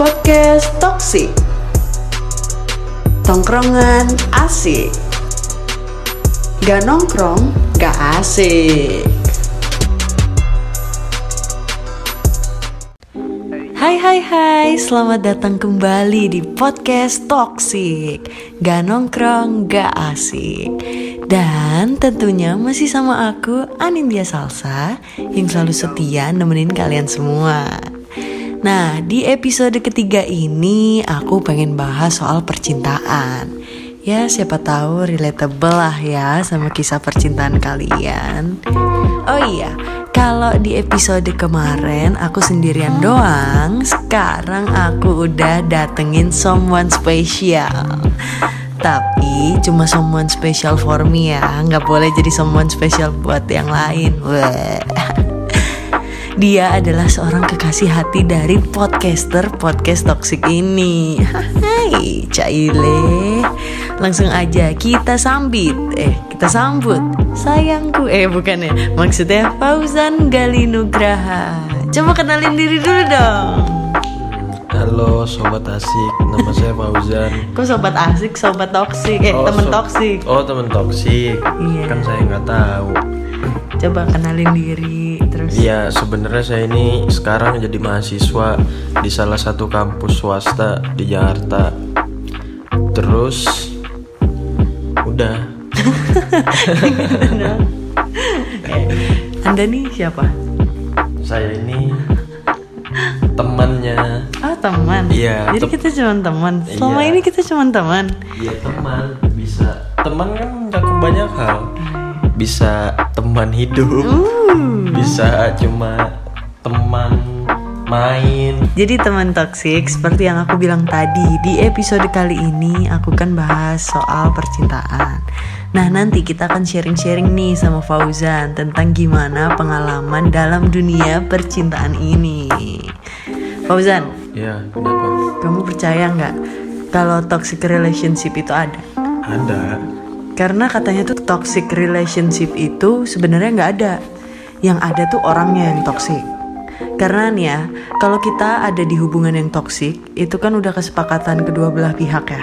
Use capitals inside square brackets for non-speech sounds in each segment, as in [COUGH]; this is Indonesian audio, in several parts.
Podcast Toxic. Tongkrongan asik. Gak nongkrong, gak asik. Hai hai hai, selamat datang kembali di podcast Toxic. Gak nongkrong, gak asik. Dan tentunya masih sama aku, Anindya Salsa Yang selalu setia nemenin kalian semua Nah, di episode ketiga ini aku pengen bahas soal percintaan. Ya, siapa tahu relatable lah ya sama kisah percintaan kalian. Oh iya, kalau di episode kemarin aku sendirian doang, sekarang aku udah datengin someone special. Tapi cuma someone special for me ya, nggak boleh jadi someone special buat yang lain. Wah. Dia adalah seorang kekasih hati dari podcaster podcast toxic ini. [LAUGHS] Hai, Caile. Langsung aja kita sambit. Eh, kita sambut. Sayangku. Eh, bukan ya. Maksudnya Fauzan Galinugraha. Coba kenalin diri dulu dong. Halo sobat asik, nama saya Fauzan. [LAUGHS] Kok sobat asik, sobat toksik, eh Oh, temen so- toksik. Oh temen toksik. Iya. Kan saya nggak tahu. Coba kenalin diri terus. Iya sebenarnya saya ini sekarang jadi mahasiswa di salah satu kampus swasta di Jakarta. Terus udah [LAUGHS] Anda nih siapa? saya ini temannya. Ah teman. Iya, Jadi kita cuma teman. Selama Iya. ini kita cuma teman. Iya teman bisa. Teman kan mencakup banyak hal. Bisa teman hidup. Uh. Bisa cuma teman main. Jadi teman toksik seperti yang aku bilang tadi di episode kali ini aku kan bahas soal percintaan. Nah nanti kita akan sharing-sharing nih sama Fauzan tentang gimana pengalaman dalam dunia percintaan ini. Fauzan, Ya, kenapa? kamu percaya nggak kalau toxic relationship itu ada? Ada. Karena katanya tuh toxic relationship itu sebenarnya nggak ada. Yang ada tuh orangnya yang toxic. Karena nih ya, kalau kita ada di hubungan yang toxic, itu kan udah kesepakatan kedua belah pihak ya.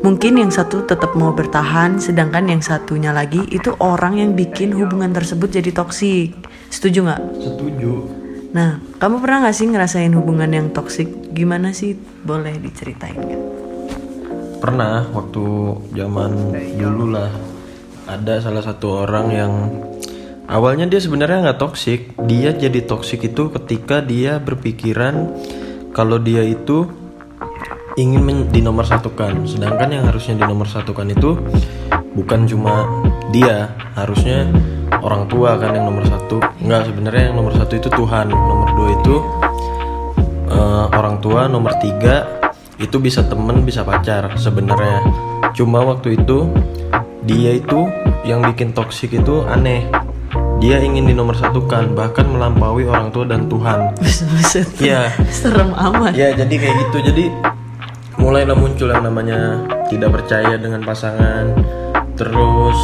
Mungkin yang satu tetap mau bertahan, sedangkan yang satunya lagi itu orang yang bikin hubungan tersebut jadi toksik. Setuju nggak? Setuju. Nah, kamu pernah nggak sih ngerasain hubungan yang toksik? Gimana sih? Boleh diceritain nggak? Pernah waktu zaman dulu lah ada salah satu orang yang awalnya dia sebenarnya nggak toksik. Dia jadi toksik itu ketika dia berpikiran kalau dia itu ingin dinomorsatukan. Sedangkan yang harusnya dinomorsatukan itu bukan cuma dia, harusnya orang tua kan yang nomor satu. Nggak sebenarnya yang nomor satu itu Tuhan, nomor dua itu eh, orang tua nomor tiga itu bisa temen bisa pacar sebenarnya. Cuma waktu itu dia itu yang bikin toksik itu aneh. Dia ingin dinomorsatukan bahkan melampaui orang tua dan Tuhan. Iya. serem amat. ya jadi kayak gitu. Jadi mulailah muncul yang namanya tidak percaya dengan pasangan. Terus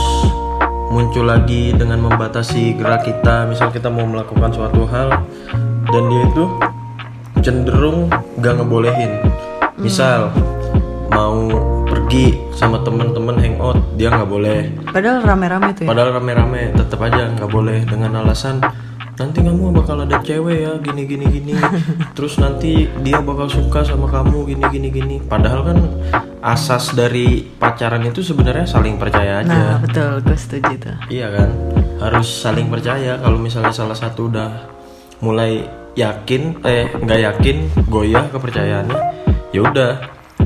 muncul lagi dengan membatasi gerak kita. Misal kita mau melakukan suatu hal dan dia itu cenderung gak ngebolehin misal mau pergi sama teman-teman hangout dia nggak boleh. Padahal rame-rame tuh ya. Padahal rame-rame tetap aja nggak boleh dengan alasan nanti kamu bakal ada cewek ya gini gini gini. [LAUGHS] Terus nanti dia bakal suka sama kamu gini gini gini. Padahal kan asas dari pacaran itu sebenarnya saling percaya aja. Nah betul, gue setuju tuh. iya kan? Harus saling percaya kalau misalnya salah satu udah mulai yakin eh nggak yakin goyah kepercayaannya ya udah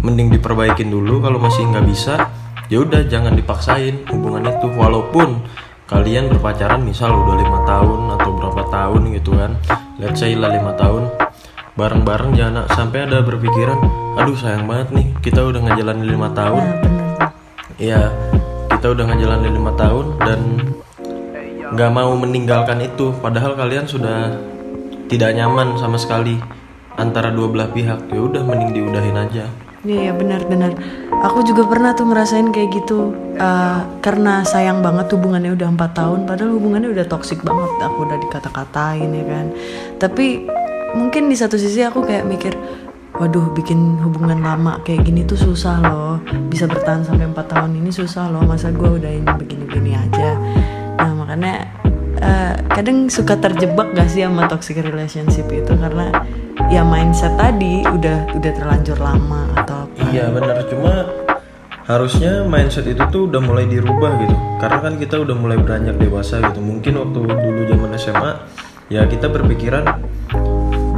mending diperbaikin dulu kalau masih nggak bisa. Ya udah jangan dipaksain hubungan itu. Walaupun kalian berpacaran misal udah lima tahun atau berapa tahun gitu kan. Let's say lah lima tahun. Bareng-bareng jangan sampai ada berpikiran aduh sayang banget nih kita udah ngejalanin lima tahun. Bener. Iya, kita udah ngejalanin lima tahun dan nggak mau meninggalkan itu. Padahal kalian sudah tidak nyaman sama sekali antara dua belah pihak. Ya udah, mending diudahin aja. Iya benar-benar. Aku juga pernah tuh ngerasain kayak gitu. Eh, karena sayang banget hubungannya udah empat tahun, padahal hubungannya udah toksik banget. Aku udah dikata-katain ya kan. Tapi mungkin di satu sisi aku kayak mikir, waduh bikin hubungan lama kayak gini tuh susah loh bisa bertahan sampai empat tahun ini susah loh masa gue udah ini begini-begini aja nah makanya eh, kadang suka terjebak gak sih sama toxic relationship itu karena ya mindset tadi udah udah terlanjur lama atau apa? Iya benar. Cuma harusnya mindset itu tuh udah mulai dirubah gitu. Karena kan kita udah mulai beranjak dewasa gitu. Mungkin waktu dulu zaman SMA ya kita berpikiran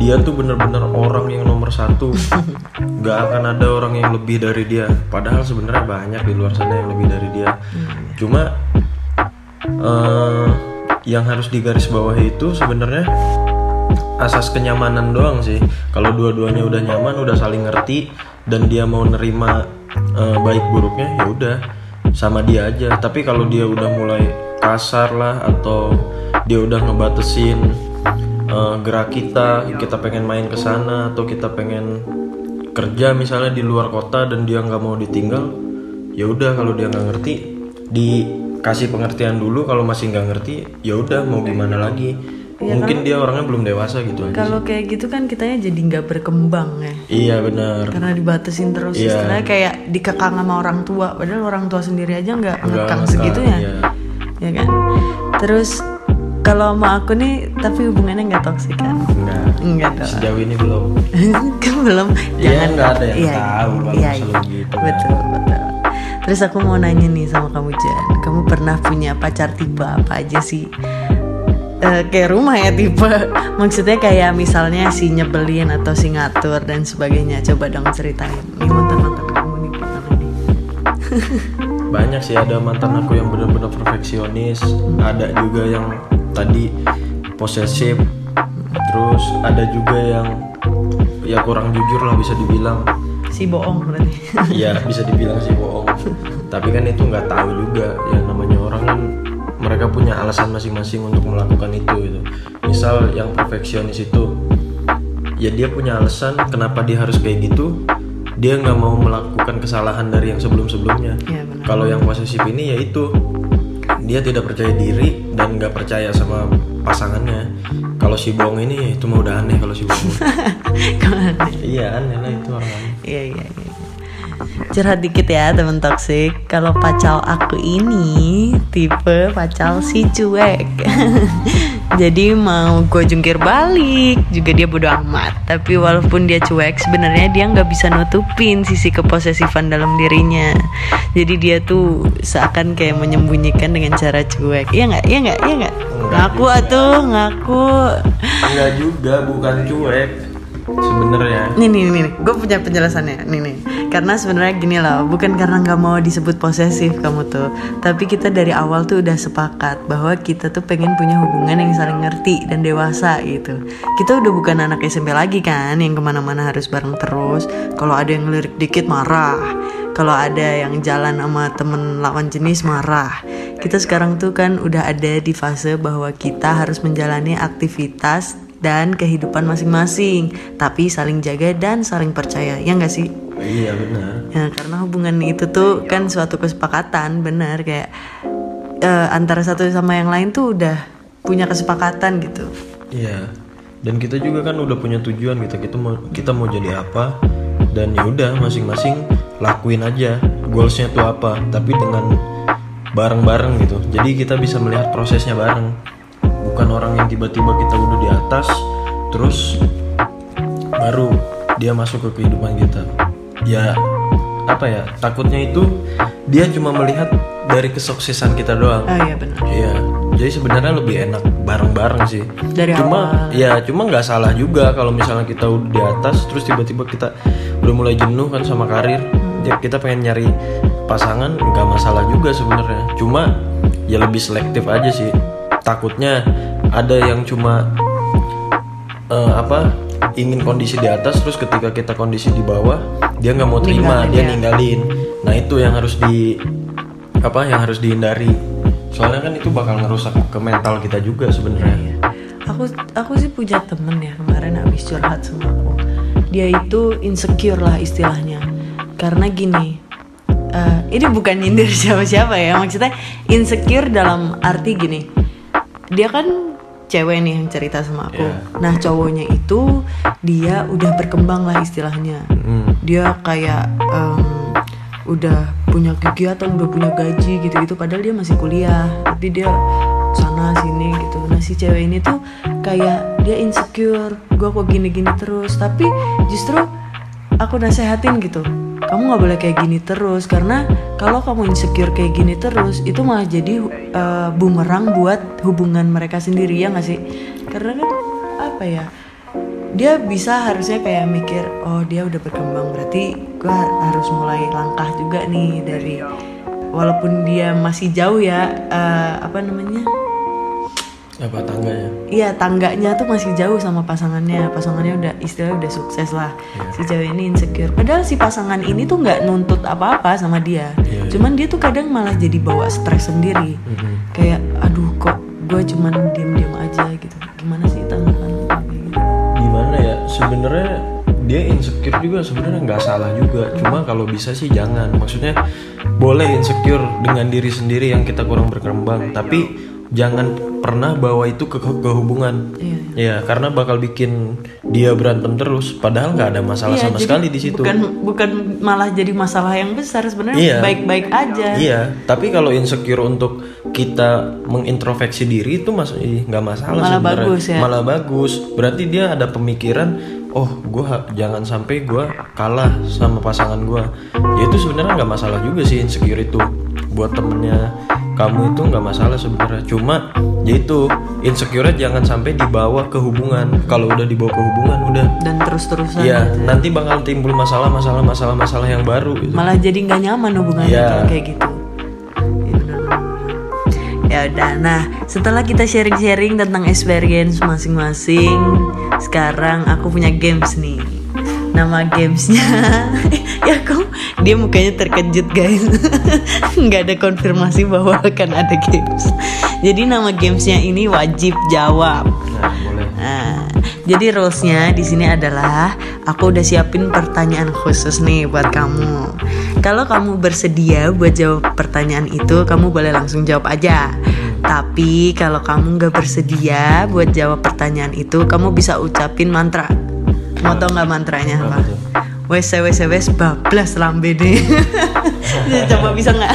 dia tuh bener-bener orang yang nomor satu. [LAUGHS] Nggak akan ada orang yang lebih dari dia. Padahal sebenarnya banyak di luar sana yang lebih dari dia. Cuma eh, yang harus digarisbawahi itu sebenarnya asas kenyamanan doang sih. Kalau dua-duanya udah nyaman, udah saling ngerti dan dia mau nerima eh, baik buruknya, ya udah sama dia aja. Tapi kalau dia udah mulai kasar lah atau dia udah ngebatesin eh, gerak kita, kita pengen main ke sana atau kita pengen kerja misalnya di luar kota dan dia nggak mau ditinggal, ya udah kalau dia nggak ngerti dikasih pengertian dulu. Kalau masih nggak ngerti, ya udah mau gimana lagi. Mungkin dia orangnya belum dewasa gitu aja. kalau kayak gitu kan kitanya jadi nggak berkembang ya Iya benar. karena dibatasin terus Iya. istilahnya kayak dikekang sama orang tua padahal orang tua sendiri aja nggak ngekang segitunya iya. ya kan terus kalau sama aku nih tapi hubungannya nggak toksik kan Enggak. enggak dong Sejauh ini belum. [LAUGHS] kan belum Iya, nggak ada yang iya, tahu kalau iya, masalah iya. gitu. betul betul terus aku mau nanya nih sama kamu Jan kamu pernah punya pacar tipe apa aja sih Eh, kayak rumah ya tipe. [LAUGHS] Maksudnya kayak misalnya si nyebelin atau si ngatur dan sebagainya. Coba dong ceritain. Ini mantan mantan kamu nih gimana nih [LAUGHS] Banyak sih ada mantan aku yang benar-benar perfeksionis, ada juga yang tadi posesif, terus ada juga yang ya kurang jujur lah bisa dibilang. si bohong berarti. Iya bisa dibilang sih bohong. [LAUGHS] Tapi kan itu nggak tahu juga. Yang namanya orang kan mereka punya alasan masing-masing untuk melakukan itu gitu. Misal yang perfeksionis itu ya dia punya alasan kenapa dia harus kayak gitu. Dia nggak mau melakukan kesalahan dari yang sebelum-sebelumnya. Benar. Kalau yang posesif ini ya itu dia tidak percaya diri dan nggak percaya sama pasangannya. Kalau si bohong ini ya itu mah udah aneh kalau si bohong. [LAUGHS] Iya aneh lah itu orang aneh. Iya iya iya. Curhat dikit ya temen toksik. Kalau pacal aku ini tipe pacal si cuek. [LAUGHS] Jadi mau gue jungkir balik juga dia bodo amat. Tapi walaupun dia cuek, sebenarnya dia nggak bisa nutupin sisi keposesifan dalam dirinya. Jadi dia tuh seakan kayak menyembunyikan dengan cara cuek. Iya nggak? Iya nggak? Iya nggak? Ngaku atuh, ngaku. Enggak juga, bukan cuek. Sebenarnya. Nih nih nih, gue punya penjelasannya. Nih nih, karena sebenarnya gini loh, bukan karena nggak mau disebut posesif kamu tuh, tapi kita dari awal tuh udah sepakat bahwa kita tuh pengen punya hubungan yang saling ngerti dan dewasa gitu. Kita udah bukan anak SMP lagi kan, yang ke mana-mana harus bareng terus. Kalau ada yang lirik dikit marah, kalau ada yang jalan sama temen lawan jenis marah. Kita sekarang tuh kan udah ada di fase bahwa kita harus menjalani aktivitas dan kehidupan masing-masing, tapi saling jaga dan saling percaya, ya nggak sih? Iya benar. Ya, karena hubungan itu tuh kan suatu kesepakatan, benar kayak eh, antara satu sama yang lain tuh udah punya kesepakatan gitu. Iya. Dan kita juga kan udah punya tujuan gitu. Kita mau kita mau jadi apa dan ya udah masing-masing lakuin aja goalsnya tuh apa. Tapi dengan bareng-bareng gitu. Jadi kita bisa melihat prosesnya bareng. Bukan orang yang tiba-tiba kita udah di atas terus baru dia masuk ke kehidupan kita. Ya apa ya? Takutnya itu dia cuma melihat dari kesuksesan kita doang. Oh iya benar. Iya, jadi sebenarnya lebih enak bareng-bareng sih. Dari cuma, awal. ya cuma nggak salah juga kalau misalnya kita udah di atas, terus tiba-tiba kita udah mulai jenuh kan sama karir, ya kita pengen nyari pasangan, nggak masalah juga sebenarnya. Cuma ya lebih selektif aja sih. Takutnya ada yang cuma eh, apa ingin kondisi di atas, terus ketika kita kondisi di bawah, dia nggak mau terima, Ninggalin dia ya. ninggalin. Nah itu yang harus di apa yang harus dihindari soalnya kan itu bakal ngerusak ke mental kita juga sebenarnya Iya. Aku aku sih punya temen ya kemarin habis curhat sama aku. Dia itu insecure lah istilahnya. Karena gini, eh, ini bukan nyindir [LAUGHS] siapa-siapa ya. Maksudnya insecure dalam arti gini. Dia kan cewek nih yang cerita sama aku. Iya. Nah cowoknya itu dia udah berkembang lah istilahnya. Hmm. Dia kayak em, udah punya kegiatan, udah punya gaji gitu-gitu. Padahal dia masih kuliah, tapi dia sana sini gitu. Nah si cewek ini tuh kayak dia insecure. Gue kok gini-gini terus. Tapi justru aku nasehatin gitu kamu nggak boleh kayak gini terus. Karena kalau kamu insecure kayak gini terus itu malah jadi uh, bumerang buat hubungan mereka sendiri ya nggak sih? Karena kan apa ya dia bisa harusnya kayak mikir oh dia udah berkembang berarti gue harus mulai langkah juga nih dari walaupun dia masih jauh ya uh, apa namanya apa tangganya? Iya tangganya tuh masih jauh sama pasangannya. Pasangannya udah istilahnya udah sukses lah. Si cewek ini insecure. Padahal si pasangan ini tuh nggak nuntut apa-apa sama dia. Iya, Cuman dia tuh kadang malah jadi bawa stres sendiri. Mhm. Kayak aduh kok gue cuman diem-diem aja gitu. Gimana sih tanggapan gimana ya? Sebenarnya dia insecure juga sebenarnya nggak salah juga. Cuma kalau bisa sih jangan. Maksudnya boleh insecure dengan diri sendiri yang kita kurang berkembang. Tapi jangan pernah bawa itu ke, ke, hubungan Iya. ya karena bakal bikin dia berantem terus padahal nggak ada masalah Iya, sama sekali di situ Bukan, bukan malah jadi masalah yang besar Iya. sebenarnya baik-baik aja Iya, tapi kalau insecure untuk kita mengintrospeksi diri itu mas ih, nggak masalah Malah sebenarnya. bagus ya. Malah bagus. Berarti dia ada pemikiran, oh gue jangan sampai gue kalah sama pasangan gue. Ya itu sebenarnya nggak masalah juga sih insecure itu buat temennya kamu itu nggak masalah sebenarnya. Cuma ya itu insecure jangan sampai dibawa ke hubungan. Kalau udah dibawa ke hubungan udah, Dan terus-terusan ya gitu. nanti bakal timbul masalah, masalah, masalah, masalah yang baru. Gitu. malah jadi nggak nyaman hubungannya Iya. kalau kayak gitu ya benar-benar. ya udah nah setelah kita sharing-sharing tentang experience masing-masing sekarang aku punya games nih nama gamesnya [LAUGHS] ya kok dia mukanya terkejut guys [LAUGHS] nggak ada konfirmasi bahwa akan ada games jadi nama gamesnya ini wajib jawab Nah, boleh. Nah, jadi rulesnya di sini adalah aku udah siapin pertanyaan khusus nih buat kamu. Kalau kamu bersedia buat jawab pertanyaan itu, kamu boleh langsung jawab aja. Tapi kalau kamu nggak bersedia buat jawab pertanyaan itu, kamu bisa ucapin mantra. Mau tau nggak mantranya apa? Wes wes wes bablas lambe deh. [LAUGHS] Coba bisa nggak?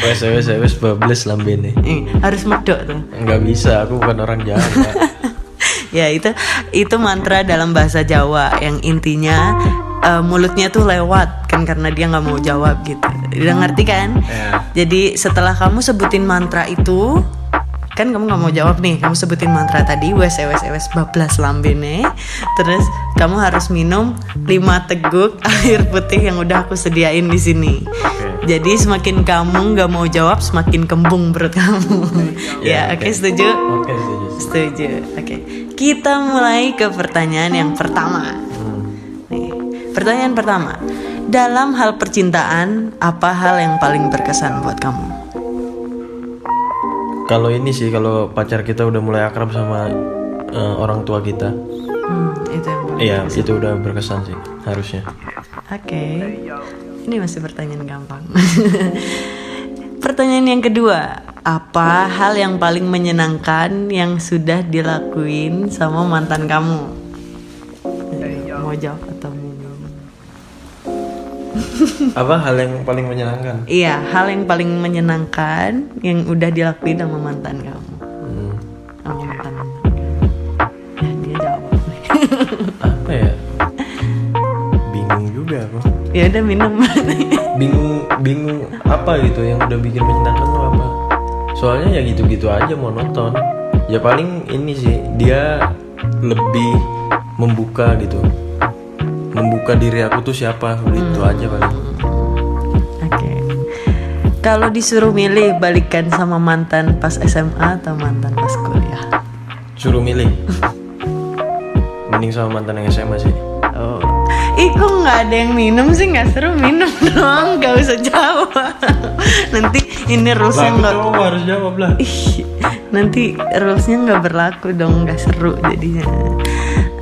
Wes wes wes bablas lambene. Eh, harus medok tuh. Nggak bisa, aku bukan orang Jawa. [LAUGHS] ya itu itu mantra dalam bahasa Jawa yang intinya eh, mulutnya tuh lewat kan karena dia nggak mau jawab gitu udah ngerti kan Ya. jadi setelah kamu sebutin mantra itu kan kamu nggak mau jawab nih kamu sebutin mantra tadi wes wes wes bablas lambene terus kamu harus minum 5 teguk [LAUGHS] air putih yang udah aku sediain di sini jadi semakin kamu nggak mau jawab semakin kembung perut kamu [LAUGHS] ya Ya, oke setuju Oke, setuju. Setuju. Oke. Kita mulai ke pertanyaan yang pertama. Hmm. Nih, pertanyaan pertama. Dalam hal percintaan, apa hal yang paling berkesan buat kamu? Kalau ini sih, kalau pacar kita udah mulai akrab sama eh, orang tua kita, Hmm, itu yang iya berkesan. itu udah berkesan sih harusnya. Oke. Ini masih pertanyaan gampang. [LAUGHS] pertanyaan yang kedua. Apa hal yang paling menyenangkan yang sudah dilakuin sama mantan kamu? Eh, Mau jawab atau [LAUGHS] Apa hal yang paling menyenangkan? Iya, hal yang paling menyenangkan yang udah dilakuin sama mantan kamu. Hmm, Sama mantan. Ya, dia jawab. [LAUGHS] apa ya? Bingung juga aku. ya udah minum. [LAUGHS] Bingung, bingung apa gitu yang udah bikin menyenangkan tuh apa? Soalnya ya gitu-gitu aja monoton. Ya paling ini sih dia lebih membuka gitu. Membuka diri aku tuh siapa, udah itu aja paling. Oke. Kalau disuruh milih balikan sama mantan pas SMA atau mantan pas kuliah? Suruh milih. Mending sama mantan yang SMA sih. Oh. Ih kok nggak ada yang minum sih nggak seru minum [LAUGHS] dong nggak usah jawab nanti ini rulesnya nggak harus jawab lah. Ih, nanti rulesnya nggak berlaku dong nggak seru jadinya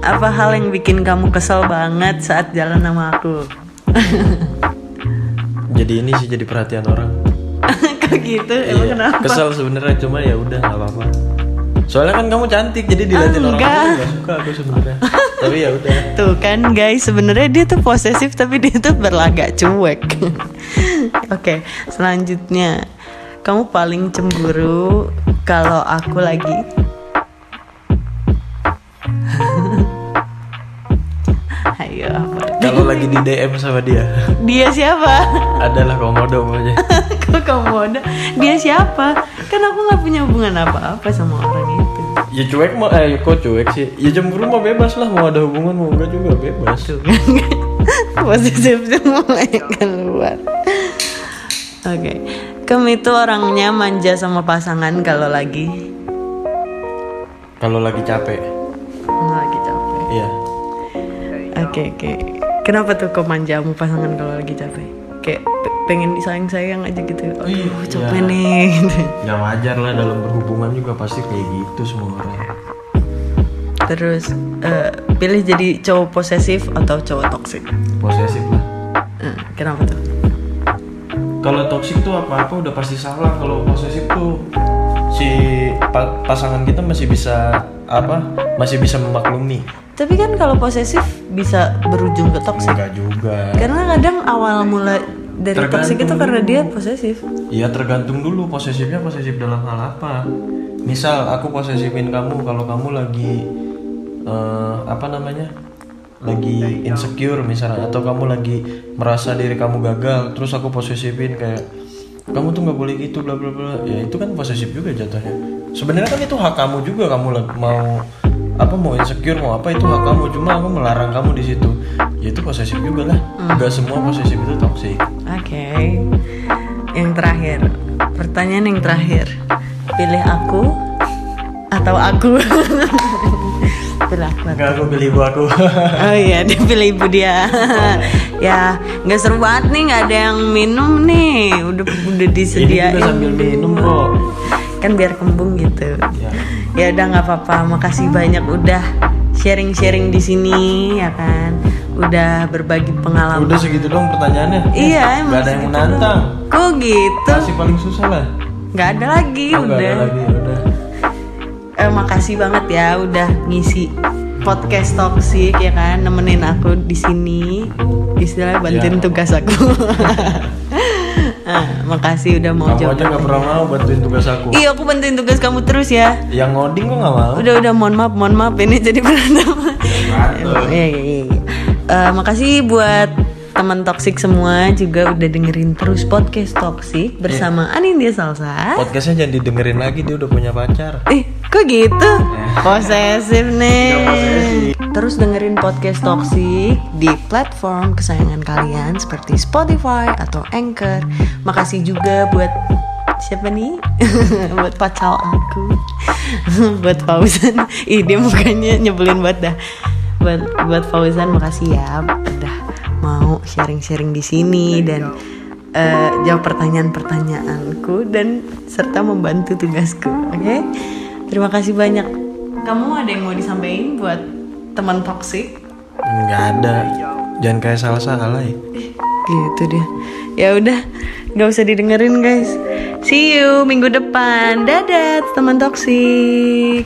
apa hal yang bikin kamu kesel banget saat jalan sama aku Jadi ini sih jadi perhatian orang. [LAUGHS] kok gitu emang Iya, kenapa Kesel sebenarnya cuma ya udah nggak apa-apa. Soalnya kan kamu cantik jadi diliatin orang lain gak suka aku sebenarnya. [LAUGHS] Tapi ya udah. Tuh kan guys, sebenarnya dia tuh posesif tapi dia tuh berlagak cuek. [LAUGHS] Oke, selanjutnya kamu paling cemburu kalau aku lagi lagi di DM sama dia, Dia siapa? adalah komodo aja. [LAUGHS] Kok ada? Dia siapa? Kan aku nggak punya hubungan apa-apa sama orang itu. Ya cuek mau eh kok cuek sih? Ya cemburu mah bebas lah mau ada hubungan mau enggak juga bebas. Tuh kan Positifnya mulai keluar Oke Kamu itu orangnya manja sama pasangan kalau lagi Kalau lagi capek. Lagi capek Iya. Oke oke Kenapa tuh kok manja sama pasangan kalau lagi capek? Kayak pe- pengen disayang-sayang aja gitu Aduh Iya. capek nih gitu. [LAUGHS] Ya wajar lah dalam berhubungan juga pasti kayak gitu semua orang. Terus eh, Pilih jadi cowok posesif atau cowok toksik? Posesif lah. Eh, Kenapa tuh? Kalau toksik tuh apa-apa udah pasti salah. Kalau posesif tuh si pa- pasangan kita masih bisa apa? Masih bisa memaklumi. Tapi kan kalau posesif bisa berujung ke toksik Enggak juga. Karena kadang awal mula dari toksik itu karena dia posesif. Iya tergantung dulu posesifnya posesif dalam hal apa. Misal aku posesifin kamu kalau kamu lagi eh, apa namanya? lagi insecure misalnya atau kamu lagi merasa diri kamu gagal terus aku posesifin kayak kamu tuh nggak boleh gitu bla bla bla ya itu kan posesif juga jatuhnya sebenarnya kan itu hak kamu juga kamu mau apa mau insecure mau apa itu hak kamu cuma aku melarang kamu di situ ya itu posesif juga lah nggak semua posesif itu toxic Oke. Yang terakhir, pertanyaan yang terakhir. Pilih aku atau aku? [LAUGHS] Pilih aku. Enggak aku pilih ibu aku [LAUGHS] Oh iya, dia pilih ibu dia. [LAUGHS] ya, nggak seru banget nih, nggak ada yang minum nih. Udah udah Ini disediain. juga sambil minum kok Kan biar kembung gitu. ya. Ya udah nggak apa-apa. Makasih banyak udah sharing-sharing di sini ya kan. Udah berbagi pengalaman. Udah segitu dong pertanyaannya Iya, emang Gak ada yang menantang Kok gitu? Masih paling susah lah Nggak ada lagi, Oh, udah. ada lagi udah Eh, makasih banget ya udah ngisi podcast toxic ya kan, nemenin aku di sini. Istilahnya bantuin Ya. tugas aku. [LAUGHS] Ah, makasih udah mau Kamu jawab. aja gak pernah mau bantuin tugas aku Iya, aku bantuin tugas kamu terus ya. Yang ngoding kok gak mau Udah udah mohon maaf, mohon maaf ini jadi berantem. Iya, iya, iya. Eh, makasih buat teman toksik semua juga udah dengerin terus podcast toksik bersama Anindya Salsa. Podcastnya jangan didengerin lagi Dia udah punya pacar Eh, kok gitu? Posesif nih. Terus dengerin podcast Toxic di platform kesayangan kalian seperti Spotify atau Anchor. Makasih juga buat siapa nih? [LAUGHS] buat pacar aku. [LAUGHS] buat Fauzan. Ih, dia mukanya nyebelin banget dah. Buat buat Fauzan makasih ya udah mau sharing-sharing di sini dan eh, jawab pertanyaan-pertanyaanku dan serta membantu tugasku. Oke, terima kasih banyak. Kamu ada yang mau disampaikan buat teman toksik? Nggak ada Jangan kayak salah-salah ya Gitu dia. Ya udah, nggak usah didengerin guys. See you minggu depan. Dadah teman toksik.